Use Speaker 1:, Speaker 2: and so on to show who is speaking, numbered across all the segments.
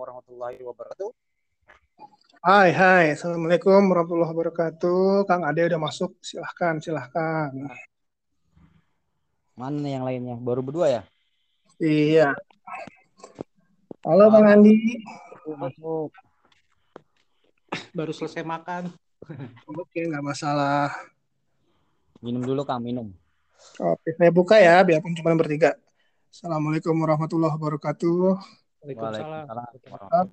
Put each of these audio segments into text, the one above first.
Speaker 1: warahmatullahi wabarakatuh.
Speaker 2: Hai, hai. Assalamualaikum warahmatullahi wabarakatuh. Kang Ade udah masuk. Silahkan, silahkan.
Speaker 1: Mana yang lainnya? Baru berdua ya?
Speaker 2: Iya. Halo Bang Andi.
Speaker 1: Masuk.
Speaker 3: baru selesai makan.
Speaker 2: Oke, nggak masalah.
Speaker 1: Minum dulu Kang, minum.
Speaker 2: Oke, saya buka ya, biarpun cuma bertiga. Assalamualaikum warahmatullahi wabarakatuh.
Speaker 3: Waalaikumsalam.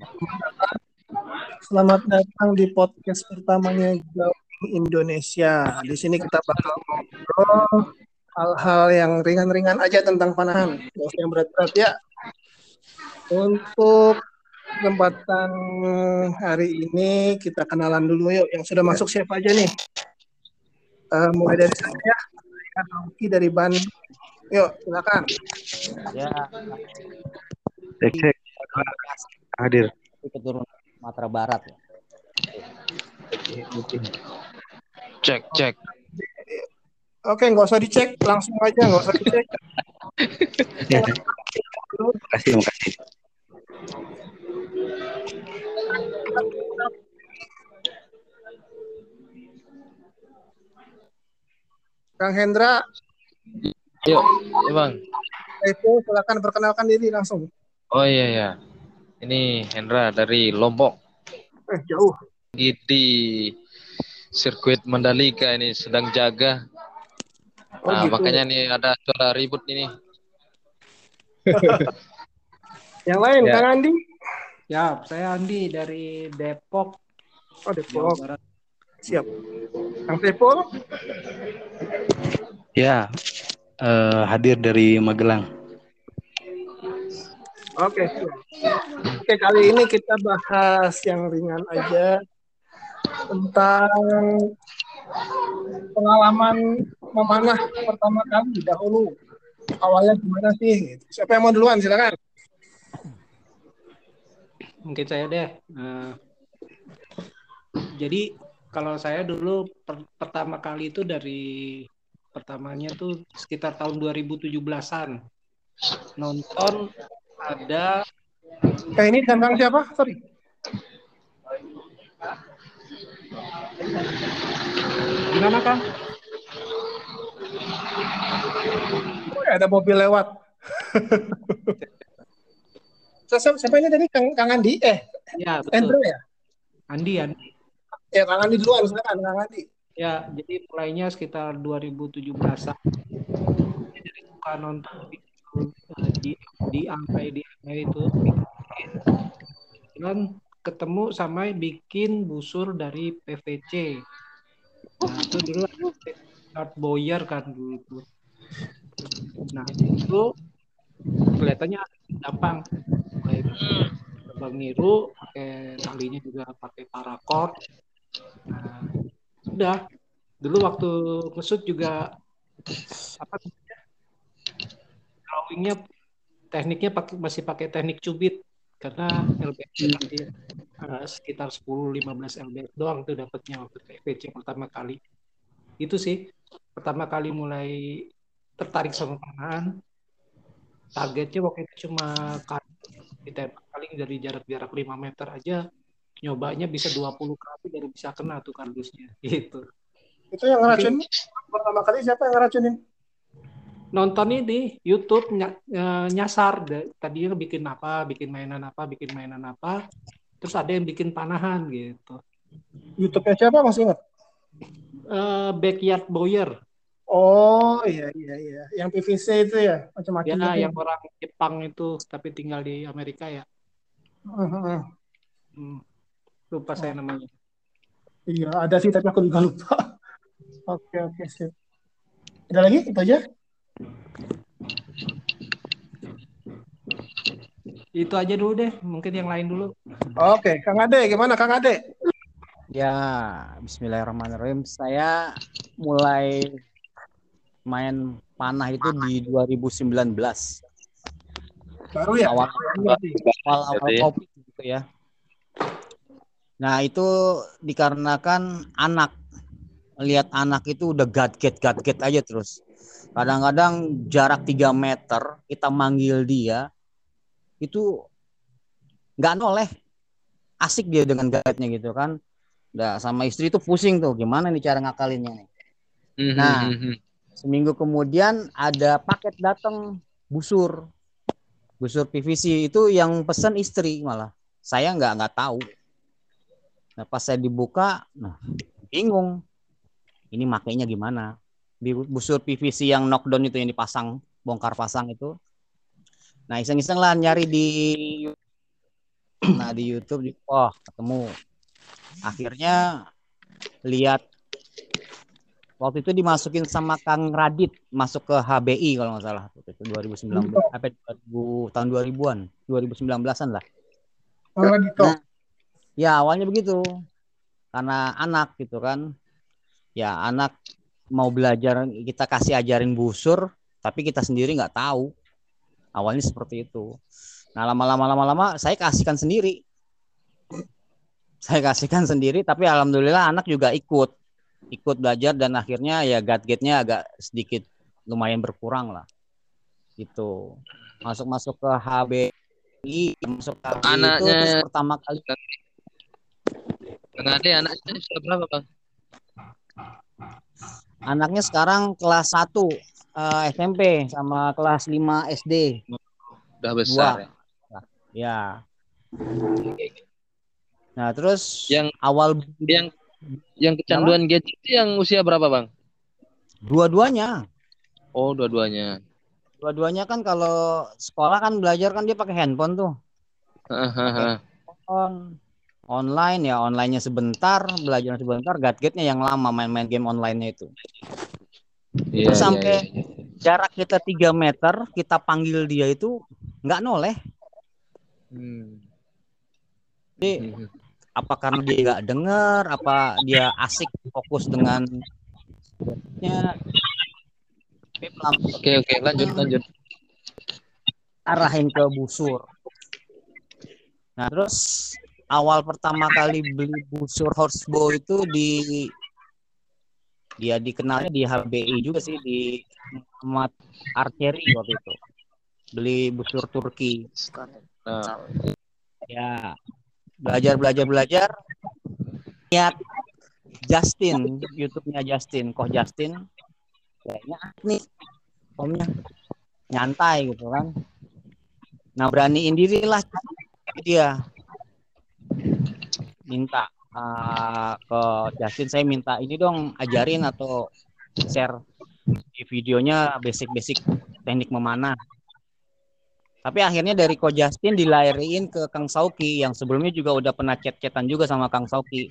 Speaker 2: Selamat datang di podcast pertamanya Jauh Indonesia. Di sini kita bakal ngobrol hal-hal yang ringan-ringan aja tentang panahan. Gak usah yang berat-berat ya. Untuk kesempatan hari ini kita kenalan dulu yuk. Yang sudah masuk siapa aja nih? Eh, mulai dari saya, Angki dari Ban. Yuk, silakan.
Speaker 1: Ya,
Speaker 4: Cek cek. Hadir.
Speaker 1: keturunan Sumatera Barat ya.
Speaker 4: Cek cek.
Speaker 2: Oke, nggak usah dicek, langsung aja, nggak usah dicek.
Speaker 4: Makasih makasih.
Speaker 2: Kang Hendra,
Speaker 4: Yuk, ya bang.
Speaker 2: itu silakan perkenalkan diri langsung.
Speaker 4: Oh iya ya. Ini Hendra dari Lombok.
Speaker 2: Eh, jauh.
Speaker 4: Di, di sirkuit Mandalika ini sedang jaga.
Speaker 2: Oh,
Speaker 4: Nah,
Speaker 2: gitu.
Speaker 4: makanya nih ada suara ribut ini.
Speaker 2: Yang lain,
Speaker 4: Ya.
Speaker 2: Kang Andi.
Speaker 3: Ya, saya Andi dari Depok,
Speaker 2: Oh, Depok. Siap. Kang Sepul.
Speaker 5: Ya, eh, hadir dari Magelang.
Speaker 2: Oke, siap. Oke, kali ini kita bahas yang ringan aja tentang pengalaman memanah pertama kali dahulu. Awalnya gimana sih? Siapa yang mau duluan? Silakan.
Speaker 3: Mungkin saya deh. Nah, jadi kalau saya dulu per- pertama kali itu dari pertamanya tuh sekitar tahun 2017-an. Nonton ada
Speaker 2: Eh, ini dengan Kang siapa? Sorry.
Speaker 3: gimana kan?
Speaker 2: Oh, ada mobil lewat. siapa, ini tadi? Kang, Kang Andi? Eh,
Speaker 3: Ya, betul.
Speaker 2: ya?
Speaker 3: Andi, Andi.
Speaker 2: Ya, Kang Andi duluan. Silakan, Kang Andi.
Speaker 3: Ya, jadi mulainya sekitar 2017-an. Jadi suka nonton di di Ampai di Ampai itu dan ketemu sama bikin busur dari PVC. Nah, itu dulu Art Boyer kan dulu tuh. Nah, itu kelihatannya gampang. Mulai terbang niru, pakai talinya juga pakai paracord. Nah, sudah dulu waktu ngesut juga apa drawingnya tekniknya pakai masih pakai teknik cubit. Karena LBS nanti eh, sekitar 10-15 LBS doang tuh dapatnya waktu PVC pertama kali. Itu sih pertama kali mulai tertarik sama panahan targetnya waktu itu cuma ditembak paling dari jarak-jarak 5 meter aja nyobanya bisa 20 kali baru bisa kena tuh kardusnya gitu.
Speaker 2: Itu yang ngeracunin? Pertama kali siapa yang ngeracunin?
Speaker 3: Nonton ini YouTube ny- eh, nyasar tadinya bikin apa bikin mainan apa bikin mainan apa terus ada yang bikin panahan gitu
Speaker 2: YouTube-nya siapa masih ingat?
Speaker 3: Eh, backyard boyer
Speaker 2: Oh iya iya iya, yang PVC itu ya macam-macam.
Speaker 3: ya
Speaker 2: itu.
Speaker 3: yang orang Jepang itu tapi tinggal di Amerika ya
Speaker 2: Heeh.
Speaker 3: Hmm, lupa saya namanya
Speaker 2: Iya ada sih tapi aku juga lupa. Oke oke sip. Ada lagi itu aja?
Speaker 3: Itu aja dulu deh mungkin yang lain dulu
Speaker 2: Oke Kang Ade gimana Kang Ade?
Speaker 1: Ya, Bismillahirrahmanirrahim. Saya mulai main panah itu di 2019.
Speaker 2: Baru ya?
Speaker 1: Awal awal awal
Speaker 4: Berarti.
Speaker 1: covid gitu ya. Nah itu dikarenakan anak lihat anak itu udah gadget gadget aja terus. Kadang-kadang jarak 3 meter kita manggil dia itu nggak noleh. Asik dia dengan guide-nya gitu kan. Udah sama istri tuh pusing tuh gimana nih cara ngakalinnya nih?
Speaker 4: Mhm,
Speaker 1: Nah.
Speaker 4: mhm.
Speaker 1: seminggu kemudian ada paket datang busur. Busur PVC itu yang pesen istri malah. Saya nggak nggak tahu. Nah pas saya dibuka nah bingung. Ini makainya gimana busur PVC yang knockdown itu yang dipasang bongkar pasang itu. Nah iseng-iseng lah nyari di nah di YouTube di- oh ketemu. Akhirnya lihat. Waktu itu dimasukin sama Kang Radit masuk ke HBI kalau nggak salah. Waktu itu 2019 apa 2000 tahun 2000-an 2019-an lah.
Speaker 2: Radito.
Speaker 1: Nah, ya awalnya begitu. Karena anak gitu kan. Ya anak mau belajar kita kasih ajarin busur tapi kita sendiri nggak tahu. Awalnya seperti itu. Nah lama-lama lama-lama saya kasihkan sendiri. Saya kasihkan sendiri tapi alhamdulillah anak juga ikut. Ikut belajar dan akhirnya ya gadgetnya agak sedikit lumayan berkurang lah. Gitu. Masuk masuk ke HBI masuk ke HBI itu
Speaker 4: Anaknya-
Speaker 1: terus pertama kali.
Speaker 4: Bang Ade anaknya sudah berapa bang?
Speaker 1: Anaknya sekarang kelas 1 eh, SMP sama kelas 5 SD
Speaker 4: Udah besar
Speaker 1: Dua.
Speaker 4: ya.
Speaker 1: ya nah terus
Speaker 4: Yang
Speaker 1: awal
Speaker 4: yang yang kecanduan gadget itu yang usia berapa bang?
Speaker 1: dua-duanya
Speaker 4: Oh dua-duanya.
Speaker 1: dua-duanya kan kalau sekolah kan belajar kan dia pakai handphone tuh
Speaker 4: Hahaha.
Speaker 1: On online ya onlinenya sebentar belajar sebentar gadgetnya yang lama main-main game onlinenya itu
Speaker 4: Iya, iya,
Speaker 1: sampai-
Speaker 4: iya.
Speaker 1: jarak kita 3 meter kita panggil dia itu nggak noleh
Speaker 4: Hmm.
Speaker 1: jadi
Speaker 4: Mhm.
Speaker 1: apa karena dia nggak dengar apa dia asik fokus dengan nya Tapi pelan-
Speaker 4: Oke oke lanjut lanjut.
Speaker 1: arahin ke busur nah terus awal pertama kali beli busur horsebow itu di dia dikenalnya di HBI juga sih di Muhammad Archery waktu itu. Beli busur Turki.
Speaker 4: Nah,
Speaker 1: ya belajar belajar belajar lihat Justin YouTube-nya Justin. Koh Justin? Kayaknya nih omnya. Nyantai gitu kan. Nah beraniin diri lah. Dia minta uh, ke Justin saya minta ini dong ajarin atau share di videonya basic-basic teknik memanah tapi akhirnya dari Ko Justin dilariin ke Kang Sauki yang sebelumnya juga udah pernah chat-chatan juga sama Kang Sauki.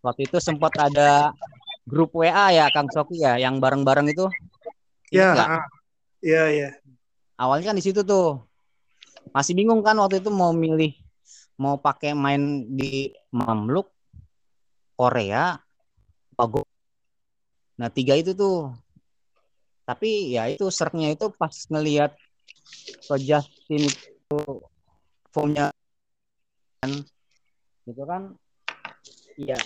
Speaker 1: Waktu itu sempat ada grup WA ya Kang Sauki ya yang bareng-bareng itu.
Speaker 2: Ya,
Speaker 1: Ingat nggak?
Speaker 2: ah. iya, iya.
Speaker 1: Awalnya kan di situ tuh. Masih bingung kan waktu itu mau milih mau pakai main di Mamluk Korea Pago. Nah, tiga itu tuh. Tapi ya itu serknya itu pas ngelihat Ko Justin itu formnya kan gitu kan iya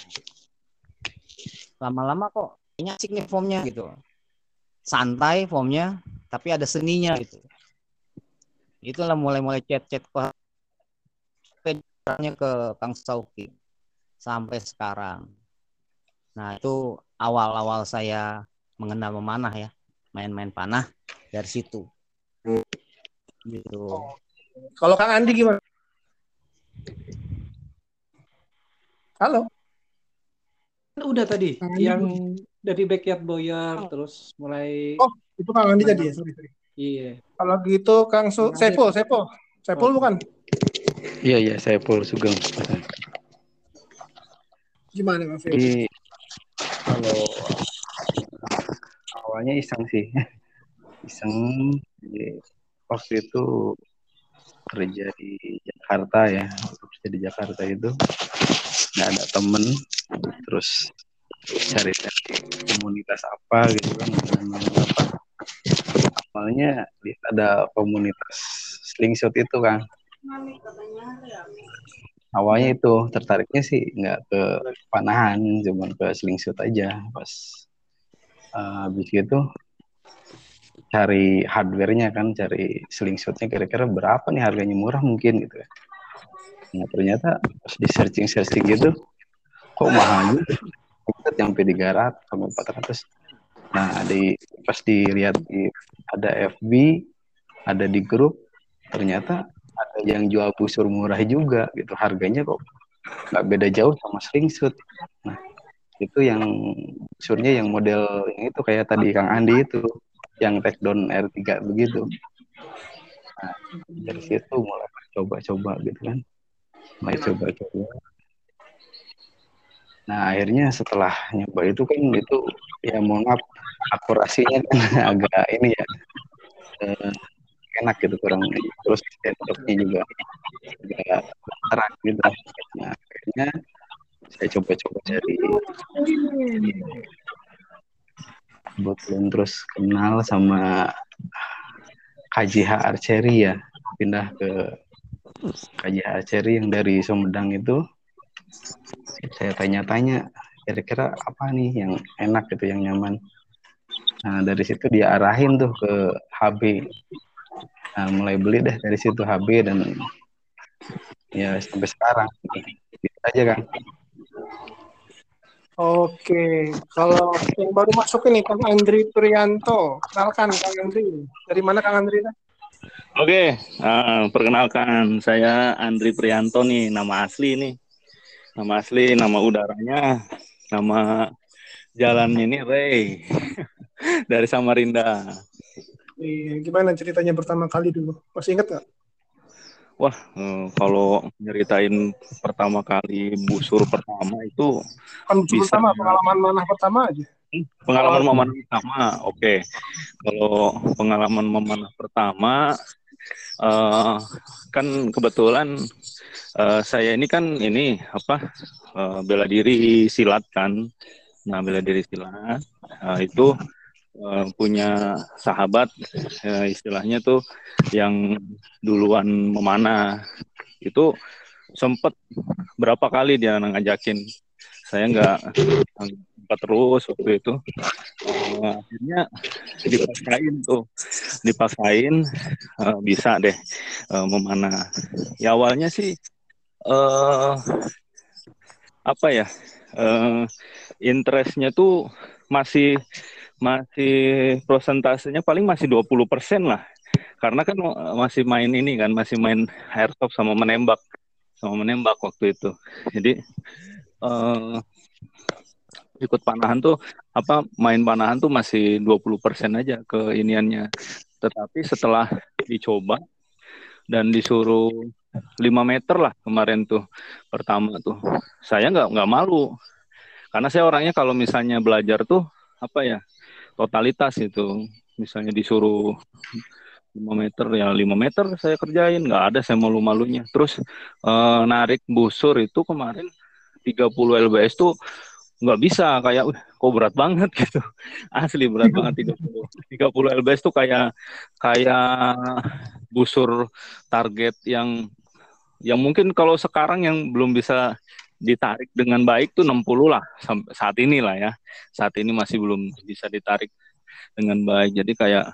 Speaker 1: lama-lama kok kayaknya asik nih formnya gitu santai formnya tapi ada seninya gitu itulah mulai-mulai chat-chat ke ke Kang Sauki sampai sekarang nah itu awal-awal saya mengenal memanah ya main-main panah dari situ gitu
Speaker 2: Kalau Kang Andi gimana? Halo.
Speaker 3: Udah tadi
Speaker 2: Andi
Speaker 3: yang dari backyard boyar terus mulai
Speaker 2: Oh. Itu Kang Andi tadi ya, sorry, sorry.
Speaker 3: iya
Speaker 2: Kalau gitu Kang Su
Speaker 3: Andi.
Speaker 2: Saiful, Saiful. Saiful bukan?
Speaker 5: Iya iya saya Paul Sugeng.
Speaker 2: Gimana Kang Saiful?
Speaker 5: Jadi kalau awalnya iseng sih, iseng. Jadi, waktu itu kerja di Jakarta ya, kerja di Jakarta itu nggak ada temen, terus cari-cari komunitas apa gitu kan, apa. Awalnya ada komunitas slingshot itu kan. Awalnya itu tertariknya sih nggak ke panahan, cuman ke slingshot aja. Pas uh, habis itu cari hardware-nya kan, cari slingshotnya kira-kira berapa nih harganya murah mungkin gitu ya. Nah ternyata pas di searching searching gitu, kok mahal juga. Sampai 300 sampai 400. Nah di pas dilihat di ada FB, ada di grup, ternyata ada yang jual busur murah juga gitu. Harganya kok nggak beda jauh sama slingshot. Nah itu yang busurnya yang model yang itu kayak tadi Kang Andi itu yang takedown R3 begitu. Nah, dari situ mulai coba-coba gitu kan. Mulai coba-coba. Nah, akhirnya setelah nyoba itu kan itu ya mohon maaf akurasinya kan agak ini ya eh, enak gitu kurang. Terus sensornya juga agak terang gitu. Nah, akhirnya saya coba-coba cari. Kebetulan terus kenal sama KJH Archery ya. Pindah ke KJH Archery yang dari Sumedang itu. Saya tanya-tanya kira-kira apa nih yang enak gitu yang nyaman? Nah dari situ dia arahin tuh ke HB nah, mulai beli deh dari situ HB dan ya sampai sekarang gitu aja kan
Speaker 2: Oke, kalau yang baru masuk ini Kang Andri Prianto, kenalkan Kang Andri. Dari mana Kang Andri?
Speaker 6: Oke, uh, perkenalkan saya Andri Prianto nih, nama asli nih. Nama asli, nama udaranya, nama jalannya ini Ray dari Samarinda.
Speaker 2: Iya, gimana ceritanya pertama kali dulu? Masih ingat nggak?
Speaker 6: Wah, eh, kalau nyeritain pertama kali busur pertama itu
Speaker 2: Kan busur
Speaker 6: Bisa.
Speaker 2: pertama, pengalaman mana pertama aja.
Speaker 6: pengalaman memanah pertama. Oke, kalau pengalaman memanah pertama, eh, kan kebetulan eh, saya ini kan ini apa bela diri silat kan. Nah, bela diri silat eh, itu eh, punya sahabat eh, istilahnya tuh yang duluan memanah. Itu sempet berapa kali dia ngajakin. Saya nggak sempat terus waktu itu. Eh, akhirnya dipaksain tuh. Dipaksain bisa deh eh, memanah. Ya awalnya sih eh apa ya eh interestnya tuh masih masih prosentasenya paling masih 20% lah. Karena kan eh, masih main ini kan masih main airsoft sama menembak sama menembak waktu itu. Jadi eh ikut panahan tuh apa main panahan tuh masih 20% aja ke iniannya tetapi setelah dicoba dan disuruh 5 meter lah kemarin tuh pertama tuh saya nggak nggak malu. Karena saya orangnya kalau misalnya belajar tuh apa ya totalitas itu. Misalnya disuruh 5 meter ya 5 meter saya kerjain nggak ada saya malu-malunya. Terus eh, narik busur itu kemarin 30 lbs tuh nggak bisa kayak "Wih, kok berat banget gitu. Asli berat banget 30 30 lbs tuh kayak kayak busur target yang yang mungkin kalau sekarang yang belum bisa ditarik dengan baik tuh 60 lah sampai saat ini lah ya. Saat ini masih belum bisa ditarik dengan baik. Jadi kayak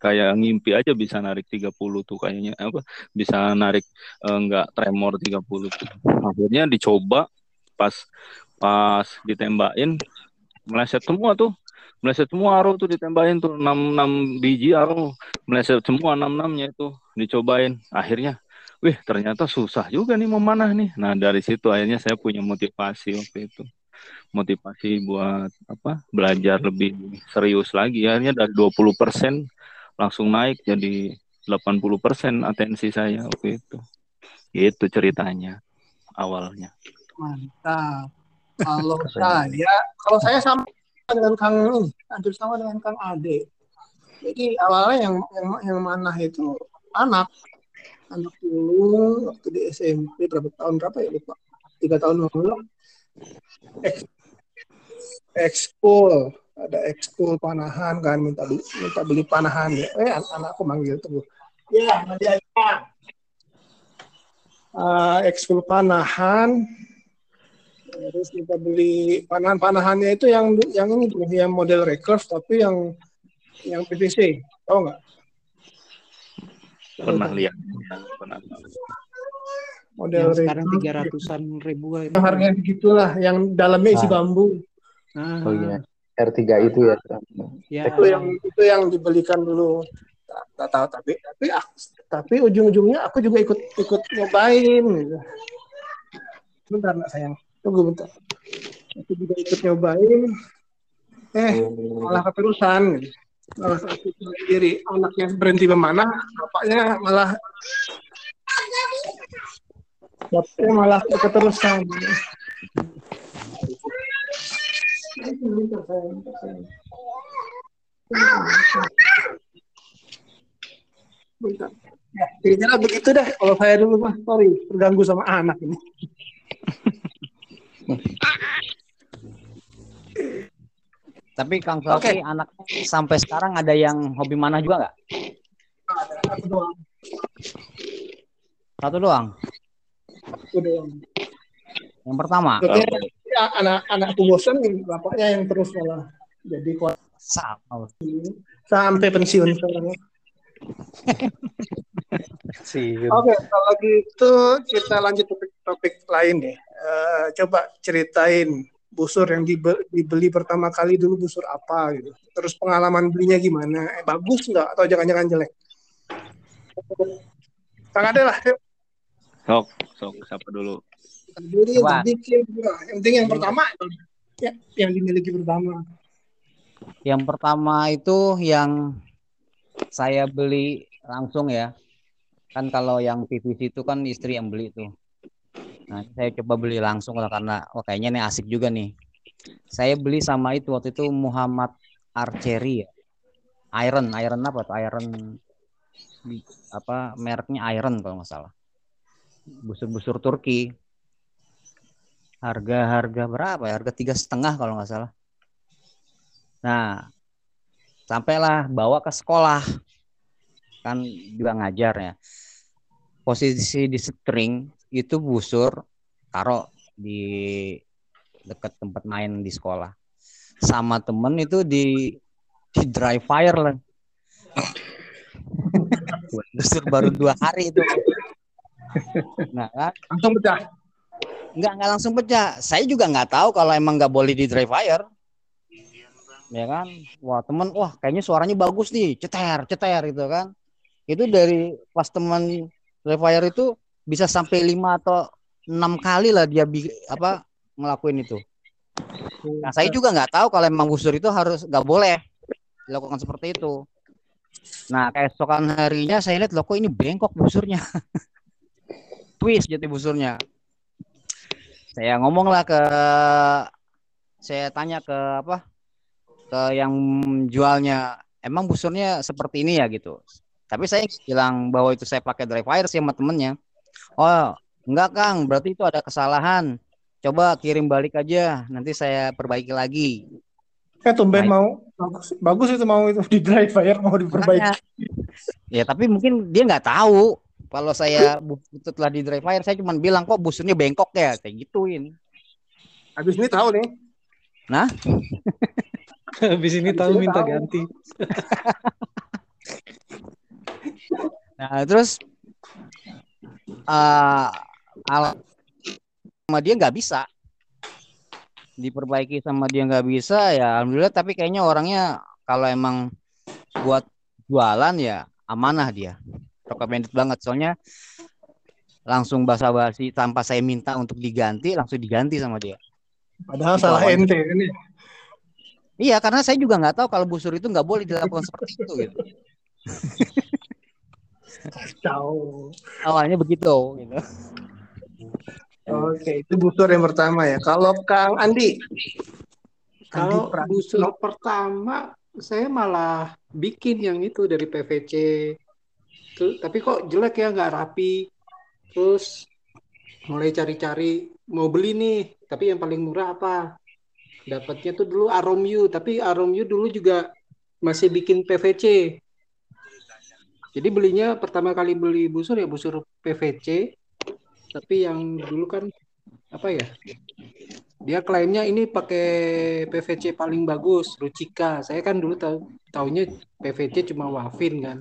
Speaker 6: kayak ngimpi aja bisa narik 30 tuh kayaknya. Apa bisa narik eh, nggak tremor 30 tuh. Akhirnya dicoba pas pas ditembakin meleset semua tuh. Meleset semua arrow tuh ditembakin tuh 6 6 biji arrow. Meleset semua 6 6 nya itu dicobain. Akhirnya wih ternyata susah juga nih memanah nih. Nah dari situ akhirnya saya punya motivasi waktu itu. Motivasi buat apa belajar lebih serius lagi. Akhirnya dari 20% langsung naik jadi 80% atensi saya waktu itu. Itu ceritanya awalnya.
Speaker 2: Mantap. Kalau saya, kalau saya sama dengan Kang ini, hampir sama dengan Kang Ade. Jadi awalnya yang yang, yang manah itu anak, anak dulu waktu di SMP berapa tahun berapa ya lupa, tiga tahun lalu. Ekskul, ada ekskul panahan kan minta beli minta beli panahan ya. Eh an- anakku manggil tuh. Ya, Nadia. Uh, ekskul panahan terus kita beli panahan-panahannya itu yang yang ini yang model recurve tapi yang yang PVC tahu nggak
Speaker 6: pernah lihat pernah
Speaker 2: model
Speaker 3: Yang sekarang tiga ratusan ribuan.
Speaker 2: Yang harganya begitulah, yang dalamnya isi
Speaker 5: Ah.
Speaker 2: bambu.
Speaker 3: Nah,
Speaker 5: Oh iya. R3 itu ya.
Speaker 3: ya.
Speaker 2: Itu yang itu yang dibelikan dulu. Tak, tahu tapi tapi ak- tapi ujung-ujungnya aku juga ikut ikut nyobain gitu. Bentar nak sayang. Tunggu bentar. Aku juga ikut nyobain. Eh, malah keterusan gitu. Malah sendiri anaknya berhenti memanah, bapaknya malah bapaknya malah keterusan. Bentar. Ya, kira-kira begitu deh kalau saya dulu mah. Sorry, terganggu sama anak ini.
Speaker 1: Tapi Kang Sofi anak sampai sekarang ada yang hobi mana juga nggak?
Speaker 2: Satu doang,
Speaker 1: Satu doang.
Speaker 2: satu doang.
Speaker 1: Yang pertama.
Speaker 2: Ya, anak-anakku bosan, bapaknya yang terus malah jadi kuat sampai pensiun sekarang. Oke, kalau gitu kita lanjut topik, topik lain deh. Eh, coba ceritain busur yang dibe- dibeli pertama kali dulu busur apa gitu. Terus pengalaman belinya gimana? Eh, bagus nggak atau jangan-jangan jelek? Kang Ade lah, yuk.
Speaker 6: Sok, sok, siapa dulu?
Speaker 2: Bikin. Nah, Yang penting yang pertama, ya, yang dimiliki pertama.
Speaker 1: Yang pertama itu yang saya beli langsung ya. Kan kalau yang PVC itu kan istri yang beli tuh. Nah, saya coba beli langsung lah karena oh, kayaknya nih asik juga nih. Saya beli sama itu waktu itu Muhammad Archery ya. Iron, Iron apa tuh? Iron apa mereknya Iron kalau nggak salah. Busur-busur Turki. Harga-harga berapa ya? Harga tiga setengah kalau nggak salah. Nah, sampailah bawa ke sekolah. Kan juga ngajar ya. Posisi di string itu busur taruh di dekat tempat main di sekolah. Sama temen itu di di dry fire lah. Busur baru dua hari itu. Nah, kan?
Speaker 2: Langsung pecah.
Speaker 1: nggak nggak langsung pecah. Saya juga nggak tahu kalau emang nggak boleh di dry fire. Ya kan, wah teman, wah kayaknya suaranya bagus nih, ceter, ceter gitu kan. Itu dari pas teman dry fire itu bisa sampai lima atau enam kali lah dia bi- apa ngelakuin itu. Nah saya juga nggak tahu kalau emang busur itu harus nggak boleh dilakukan seperti itu. Nah keesokan harinya saya lihat loh kok ini bengkok busurnya, twist jadi busurnya. Saya ngomong lah ke saya tanya ke apa ke yang jualnya emang busurnya seperti ini ya? Gitu. Tapi saya bilang bahwa itu saya pakai dry fire sih sama temennya oh enggak Kang. Berarti itu ada kesalahan. Coba kirim balik aja. Nanti saya perbaiki lagi.
Speaker 2: Eh tumben mau. Bagus, bagus itu mau itu di dry fire mau diperbaiki.
Speaker 1: Makanya, ya tapi mungkin dia nggak tahu. Kalau saya bu- setelah di dry fire saya cuma bilang kok busurnya bengkok ya? Kayak gituin.
Speaker 2: Habis ini tahu nih.
Speaker 3: Habis ini tahu
Speaker 2: ini
Speaker 3: minta
Speaker 2: tahu.
Speaker 3: ganti.
Speaker 1: Nah, terus eh alat sama dia nggak bisa. Diperbaiki sama dia nggak bisa ya alhamdulillah. Tapi kayaknya orangnya kalau emang buat jualan ya amanah dia. Recommended banget. Soalnya langsung basa-basi tanpa saya minta untuk diganti langsung diganti sama dia.
Speaker 2: Padahal
Speaker 1: Itu
Speaker 2: salah ente ini.
Speaker 1: iya karena saya juga nggak tahu kalau busur itu nggak boleh dilakukan seperti itu gitu
Speaker 2: Kacau.
Speaker 1: awalnya begitu gitu
Speaker 2: Oke, itu busur yang pertama ya. Kalau Kang Andi,
Speaker 3: Kalau
Speaker 2: Andi
Speaker 3: busur pertama saya malah bikin yang itu dari PVC. Tuh, tapi kok jelek ya nggak rapi. Terus mulai cari-cari mau beli nih, tapi yang paling murah apa? Dapatnya tuh dulu Aromyu, tapi Aromyu dulu juga masih bikin PVC. Jadi belinya pertama kali beli busur ya busur PVC, tapi yang dulu kan apa ya? Dia klaimnya ini pakai PVC paling bagus, Rucika. Saya kan dulu tahu taunya PVC cuma wafin kan.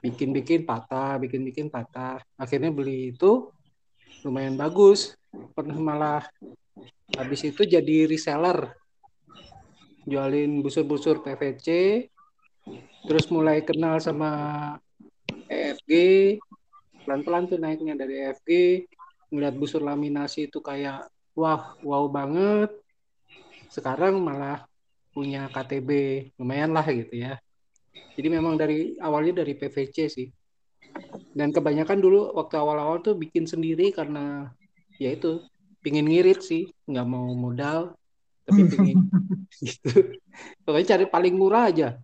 Speaker 3: Bikin-bikin patah, bikin-bikin patah. Akhirnya beli itu lumayan bagus pernah malah habis itu jadi reseller jualin busur-busur PVC terus mulai kenal sama EFG pelan-pelan tuh naiknya dari EFG ngeliat busur laminasi itu kayak wah wow banget. Sekarang malah punya KTB lumayan lah gitu ya. Jadi memang dari awalnya dari PVC sih. Dan kebanyakan dulu waktu awal-awal tuh bikin sendiri karena ya itu pingin ngirit sih. Nggak mau modal tapi pingin gitu. Pokoknya cari paling murah aja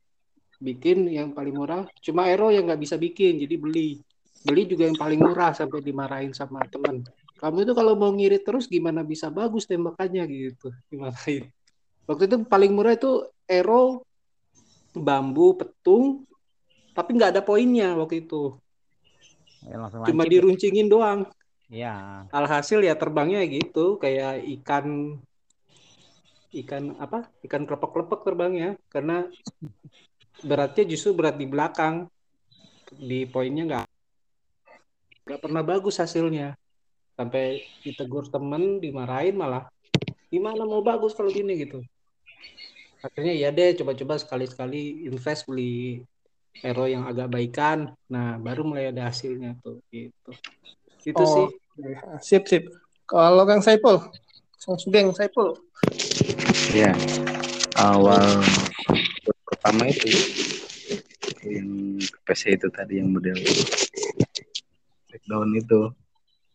Speaker 3: bikin yang paling murah. Cuma Aero yang nggak bisa bikin jadi beli. Beli juga yang paling murah sampai dimarahin sama teman kamu itu kalau mau ngirit terus gimana bisa bagus tembakannya gitu. Dimarahin. Waktu itu paling murah itu Aero bambu petung tapi nggak ada poinnya waktu itu.
Speaker 1: Ya,
Speaker 3: cuma
Speaker 1: lancip.
Speaker 3: diruncingin doang.
Speaker 1: Ya,
Speaker 3: alhasil ya terbangnya gitu kayak ikan ikan apa? Ikan kelepek-kelepek terbangnya. Karena beratnya justru berat di belakang. Di poinnya nggak nggak pernah bagus hasilnya. Sampai ditegur temen dimarahin malah. Gimana mau bagus kalau gini gitu? Akhirnya ya deh coba-coba sekali-sekali invest beli hero yang agak baikan. Nah baru mulai ada hasilnya tuh gitu. Itu
Speaker 2: Oh.
Speaker 3: sih.
Speaker 2: Sip, sip. Kalau Kang Saipul, Kang Sugeng Saipul.
Speaker 5: Ya, awal pertama itu yang PC itu tadi yang model breakdown itu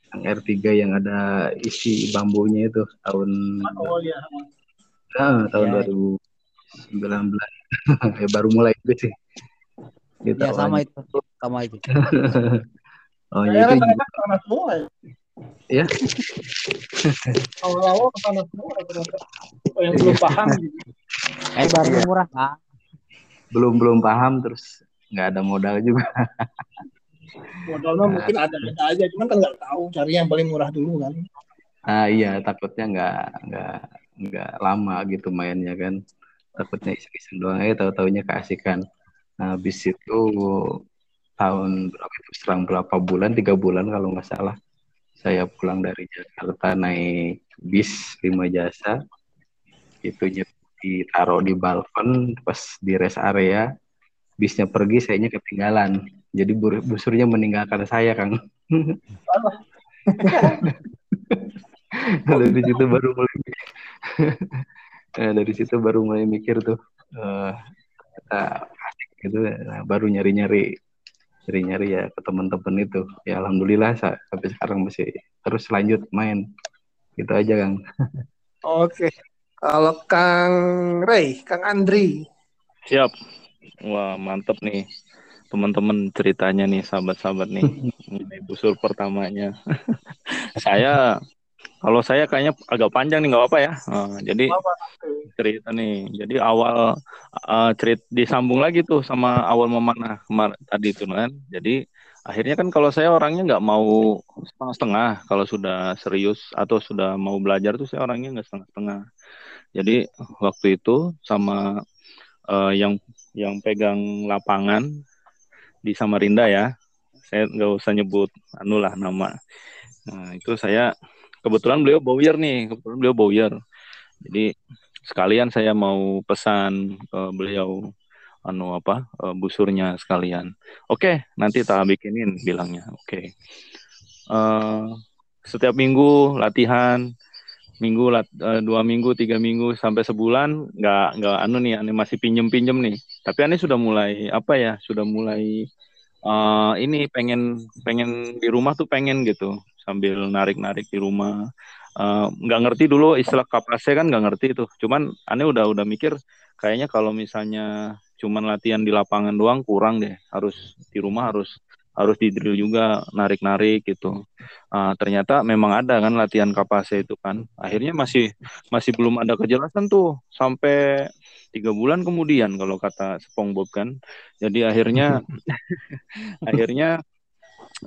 Speaker 5: yang R3 yang ada isi bambunya itu tahun
Speaker 2: Oh iya.
Speaker 5: ah, tahun
Speaker 1: Ya.
Speaker 5: 2019 ya baru mulai itu sih Itu
Speaker 1: ya sama itu, sama itu.
Speaker 5: oh ya itu
Speaker 2: ternyata ke sana semua ya.
Speaker 5: Ya.
Speaker 2: Awal-awal ke sana semua ternyata. Oh, yang belum paham gitu.
Speaker 1: Eh baru
Speaker 5: Iya.
Speaker 1: murah kan?
Speaker 5: Belum belum paham terus nggak ada modal juga.
Speaker 2: Modalnya mungkin ada-ada aja, cuman kan nggak tahu cari yang paling murah dulu kan.
Speaker 5: ah iya takutnya nggak nggak nggak lama gitu mainnya kan. Takutnya iseng-iseng doang aja tahu-taunya keasikan. Nah, habis itu tahun berapa itu serang berapa bulan tiga bulan kalau nggak salah saya pulang dari Jakarta naik bis lima jasa itu nyet- ditaruh di balkon pas di rest area bisnya pergi sayanya ketinggalan. Jadi busurnya meninggalkan saya kang. Dari situ baru mulai Eh, dari situ baru mulai mikir tuh eh kita asik gitu. Nah, baru nyari nyari nyari nyari ya ke teman-teman itu. Ya alhamdulillah sa- sampai sekarang masih terus lanjut main. Gitu aja kang.
Speaker 2: Oke. Kalau Kang Ray, Kang Andri.
Speaker 6: Siap. Wah, mantep nih. Teman-teman ceritanya nih, sahabat-sahabat nih. Ini busur pertamanya. saya, kalau saya kayaknya agak panjang nih, nggak apa ya. Eh, jadi cerita nih. Jadi awal eh, cerit disambung lagi tuh sama awal memanah kemar tadi itu kan. Jadi akhirnya kan kalau saya orangnya nggak mau setengah-setengah kalau sudah serius atau sudah mau belajar tuh saya orangnya nggak setengah-setengah. Jadi waktu itu sama eh, yang yang pegang lapangan di Samarinda ya. Saya nggak usah nyebut anu lah nama. Nah, itu saya kebetulan beliau bowyer nih, kebetulan beliau bowyer. Jadi sekalian saya mau pesan ke beliau anu apa eh, busurnya sekalian. Oke, nanti tak bikinin bilangnya. Oke. Eh, setiap minggu latihan minggu lat, eh, dua minggu tiga minggu sampai sebulan nggak nggak anu nih ane masih pinjem pinjem nih. Tapi ane sudah mulai apa ya sudah mulai eh, ini pengen pengen di rumah tuh pengen gitu. Sambil narik narik di rumah. Eh, nggak ngerti dulu istilah kapase kan nggak ngerti itu cuman ane udah udah mikir kayaknya kalau misalnya cuman latihan di lapangan doang kurang deh. Harus di rumah harus harus di drill juga narik narik gitu. Ah, ternyata memang ada kan latihan kapase itu kan. Akhirnya masih masih belum ada kejelasan tuh sampai tiga bulan kemudian kalau kata SpongeBob kan. Jadi akhirnya akhirnya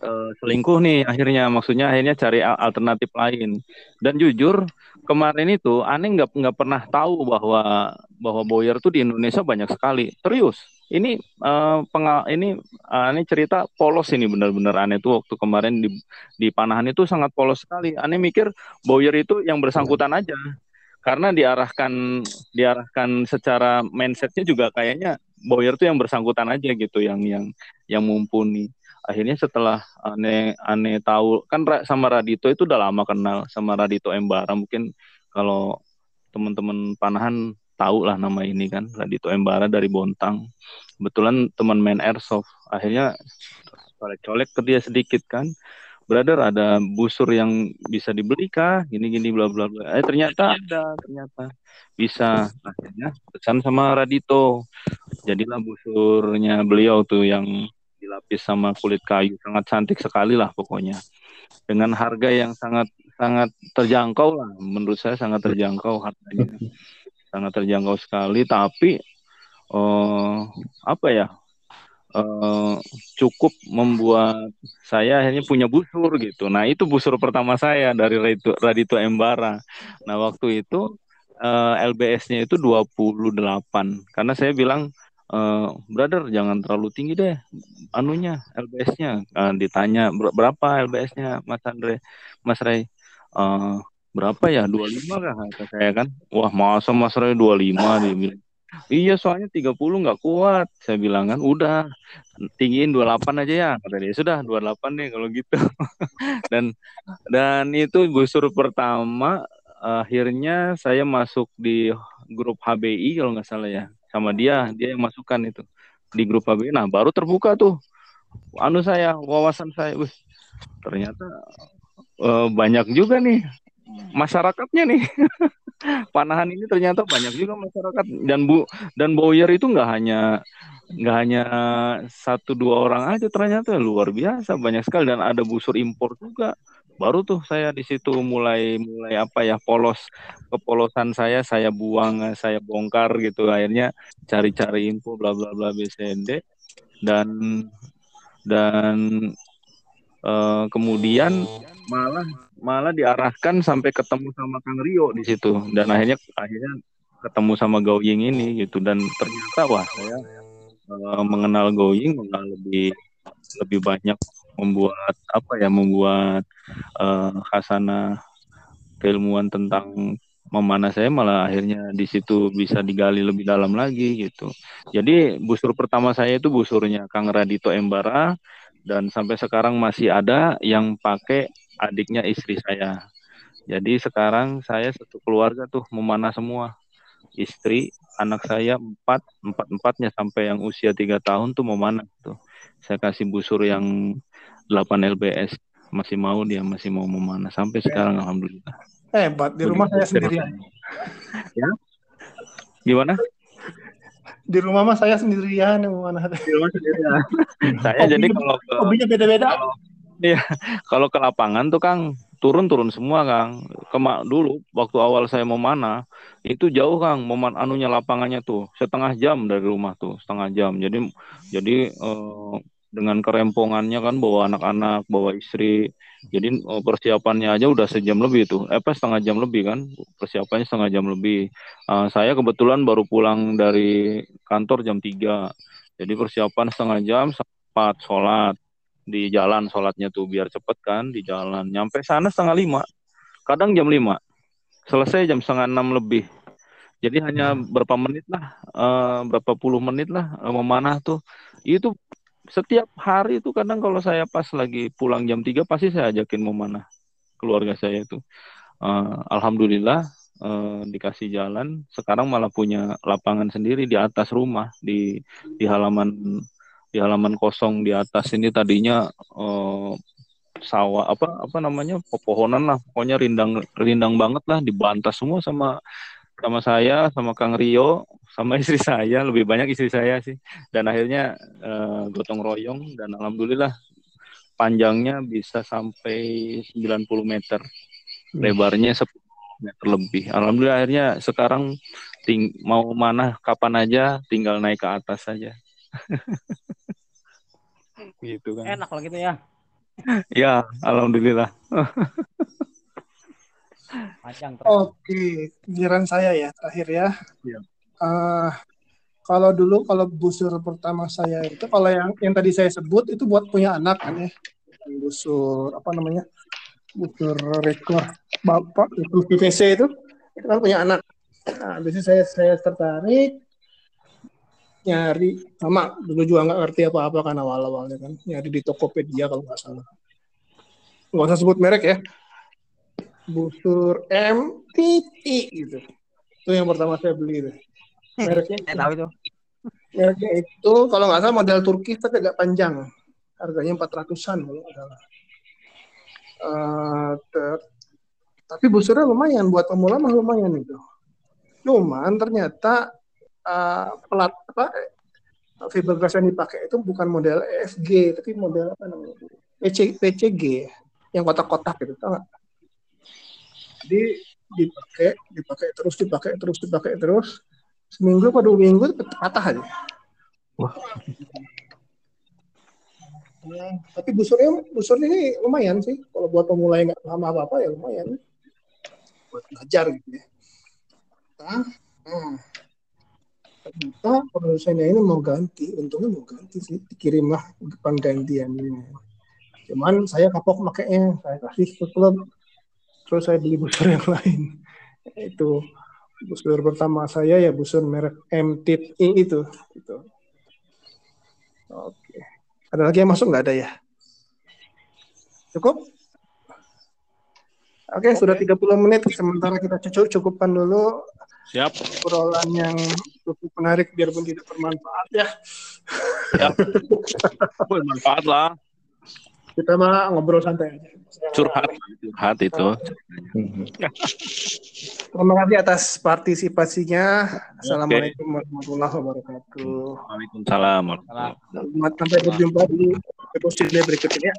Speaker 6: eh, selingkuh nih akhirnya. Maksudnya akhirnya cari al- alternatif lain. Dan jujur kemarin itu aneh nggak nggak pernah tahu bahwa bahwa boyer tuh di Indonesia banyak sekali. Serius ini eh, pengal ini eh, ini cerita polos ini benar-benar aneh tuh waktu kemarin di di panahan itu sangat polos sekali. Aneh mikir Bowyer itu yang bersangkutan aja karena diarahkan diarahkan secara mindsetnya juga kayaknya Bowyer tuh yang bersangkutan aja gitu yang yang yang mumpuni. Akhirnya setelah aneh aneh tahu kan sama Radito itu udah lama kenal sama Radito Embara mungkin kalau teman-teman panahan tahu lah nama ini kan Radito Embara dari Bontang. Kebetulan teman main airsoft. Akhirnya colek-colek ke dia sedikit kan. Brother ada busur yang bisa dibeli kah gini gini bla bla bla. Eh ternyata ada ternyata bisa. Akhirnya pesan sama Radito jadilah busurnya beliau tuh yang dilapis sama kulit kayu. Sangat cantik sekali lah pokoknya. Dengan harga yang sangat sangat terjangkau lah. Menurut saya sangat terjangkau harganya sangat terjangkau sekali tapi eh apa ya eh cukup membuat saya akhirnya punya busur gitu. Nah itu busur pertama saya dari Radito, Radito Embara. Nah waktu itu eh, LBS-nya itu 28 karena saya bilang eh, brother jangan terlalu tinggi deh anunya LBS-nya. Eh, ditanya "Ber- berapa LBS-nya Mas Andre, Mas Ray? Eh, berapa ya? 25 kah? Kata saya kan. Wah masa Mas Ray 25 dia bilang. Iya soalnya 30 nggak kuat saya bilang kan. Udah tinggiin 28 aja ya kata dia. Sudah 28 nih kalau gitu. Dan dan itu busur pertama akhirnya saya masuk di grup HBI kalau nggak salah ya. Sama dia dia yang masukkan itu. Di grup HBI nah baru terbuka tuh. Anu saya wawasan saya Wih, ternyata eh, banyak juga nih masyarakatnya nih. Panahan ini ternyata banyak juga masyarakat. Dan bu dan Boyer itu nggak hanya nggak hanya satu dua orang aja ternyata. Luar biasa banyak sekali. Dan ada busur impor juga. Baru tuh saya di situ mulai mulai apa ya polos. Kepolosan saya saya buang saya bongkar gitu. Akhirnya cari-cari info bla bla bla BCD dan dan eh, kemudian malah malah diarahkan sampai ketemu sama Kang Rio di situ. Dan akhirnya akhirnya ketemu sama Goying ini gitu. Dan ternyata wah saya eh, mengenal Goying malah lebih lebih banyak membuat apa ya membuat eh, khasana keilmuan tentang memanah saya malah akhirnya di situ bisa digali lebih dalam lagi gitu. Jadi busur pertama saya itu busurnya Kang Radito Embara. Dan sampai sekarang masih ada yang pakai adiknya istri saya. Jadi sekarang saya satu keluarga tuh memanah semua. Istri, anak saya empat, empat empatnya sampai yang usia tiga tahun tuh memanah tuh. Saya kasih busur yang 8 LBS masih mau dia masih mau memanah sampai sekarang alhamdulillah.
Speaker 2: Hebat, di rumah saya sendirian.
Speaker 6: Ya. Gimana?
Speaker 2: Di rumah mah saya sendirian mana.
Speaker 6: Di rumah sendirian. saya jadi kalau
Speaker 2: Hobinya beda-beda.
Speaker 6: kalau ke lapangan tuh Kang turun-turun semua Kang. Kema dulu waktu awal saya mau mana itu jauh Kang, momen anunya lapangannya tuh setengah jam dari rumah tuh, setengah jam. Jadi jadi eh, dengan kerempongannya kan bawa anak-anak, bawa istri. Jadi eh, persiapannya aja udah sejam lebih tuh. Eh, apa setengah jam lebih kan? Persiapannya setengah jam lebih. Eh, saya kebetulan baru pulang dari kantor jam 3. Jadi persiapan setengah jam sempat sholat di jalan sholatnya tuh biar cepet kan di jalan. Nyampe sana setengah lima. Kadang jam 5. Selesai jam setengah enam lebih. Jadi hanya berapa menit lah, eh, berapa puluh menit lah eh, memanah tuh. Itu setiap hari itu kadang kalau saya pas lagi pulang jam 3 pasti saya ajakin memanah keluarga saya itu. Eh, Alhamdulillah eh, dikasih jalan. Sekarang malah punya lapangan sendiri di atas rumah di di halaman di halaman kosong di atas ini tadinya eh, sawah apa apa namanya pepohonan lah. Pokoknya rindang rindang banget lah dibantas semua sama sama saya sama Kang Rio sama istri saya. Lebih banyak istri saya sih. Dan akhirnya eh, gotong royong dan alhamdulillah panjangnya bisa sampai 90 meter. Lebarnya 10 meter lebih. Alhamdulillah akhirnya sekarang ting mau mana kapan aja tinggal naik ke atas saja gitu kan
Speaker 1: Enak kalau gitu ya.
Speaker 6: ya alhamdulillah
Speaker 1: Panjang terus.
Speaker 2: Oke, giliran saya ya terakhir ya.
Speaker 6: Iya.
Speaker 2: Eh, kalau dulu kalau busur pertama saya itu kalau yang yang tadi saya sebut itu buat punya anak kan ya. Busur apa namanya? Busur rekor bapak itu PVC itu itu kan punya anak. Nah, biasanya saya saya tertarik nyari sama dulu juga nggak ngerti apa-apa kan awal-awalnya kan nyari di Tokopedia kalau nggak salah. Nggak usah sebut merek ya. Busur MTT gitu. Itu yang pertama saya beli itu. Mereknya
Speaker 1: Saya tahu itu.
Speaker 2: mereknya itu kalau nggak salah model Turki tapi agak panjang. Harganya 400-an kalau nggak salah. Eh, ter- tapi busurnya lumayan buat pemula mah lumayan itu. Cuman ternyata eh, pelat apa fiberglass yang dipakai itu bukan model EFG tapi model apa namanya PC, PCG yang kotak-kotak gitu tau nggak? jadi dipakai dipakai terus dipakai terus dipakai terus seminggu atau dua minggu patah aja
Speaker 5: Wah.
Speaker 2: Ya, tapi busurnya busurnya ini lumayan sih kalau buat pemula yang nggak paham apa apa ya lumayan buat belajar gitu ya nah, nah. Ternyata produsennya ini mau ganti. Untungnya mau ganti sih. Dikirimlah penggantiannya cuman saya kapok makainya. Saya kasih ke klub. Terus saya beli busur yang lain. Itu busur pertama saya ya busur merek MTI itu. Itu. Oke. Ada lagi yang masuk nggak? Ada ya? Cukup? Oke sudah 30 menit. Sementara kita cukup cukupkan dulu
Speaker 6: Siap.
Speaker 2: obrolan yang cukup menarik biarpun tidak bermanfaat ya
Speaker 6: Bermanfaat lah.
Speaker 2: kita mah ngobrol santai aja
Speaker 6: Curhat. Curhat itu.
Speaker 2: terima kasih atas partisipasinya assalamualaikum warahmatullahi wabarakatuh
Speaker 6: Waalaikumsalam.
Speaker 2: Selamat sampai berjumpa di episode berikutnya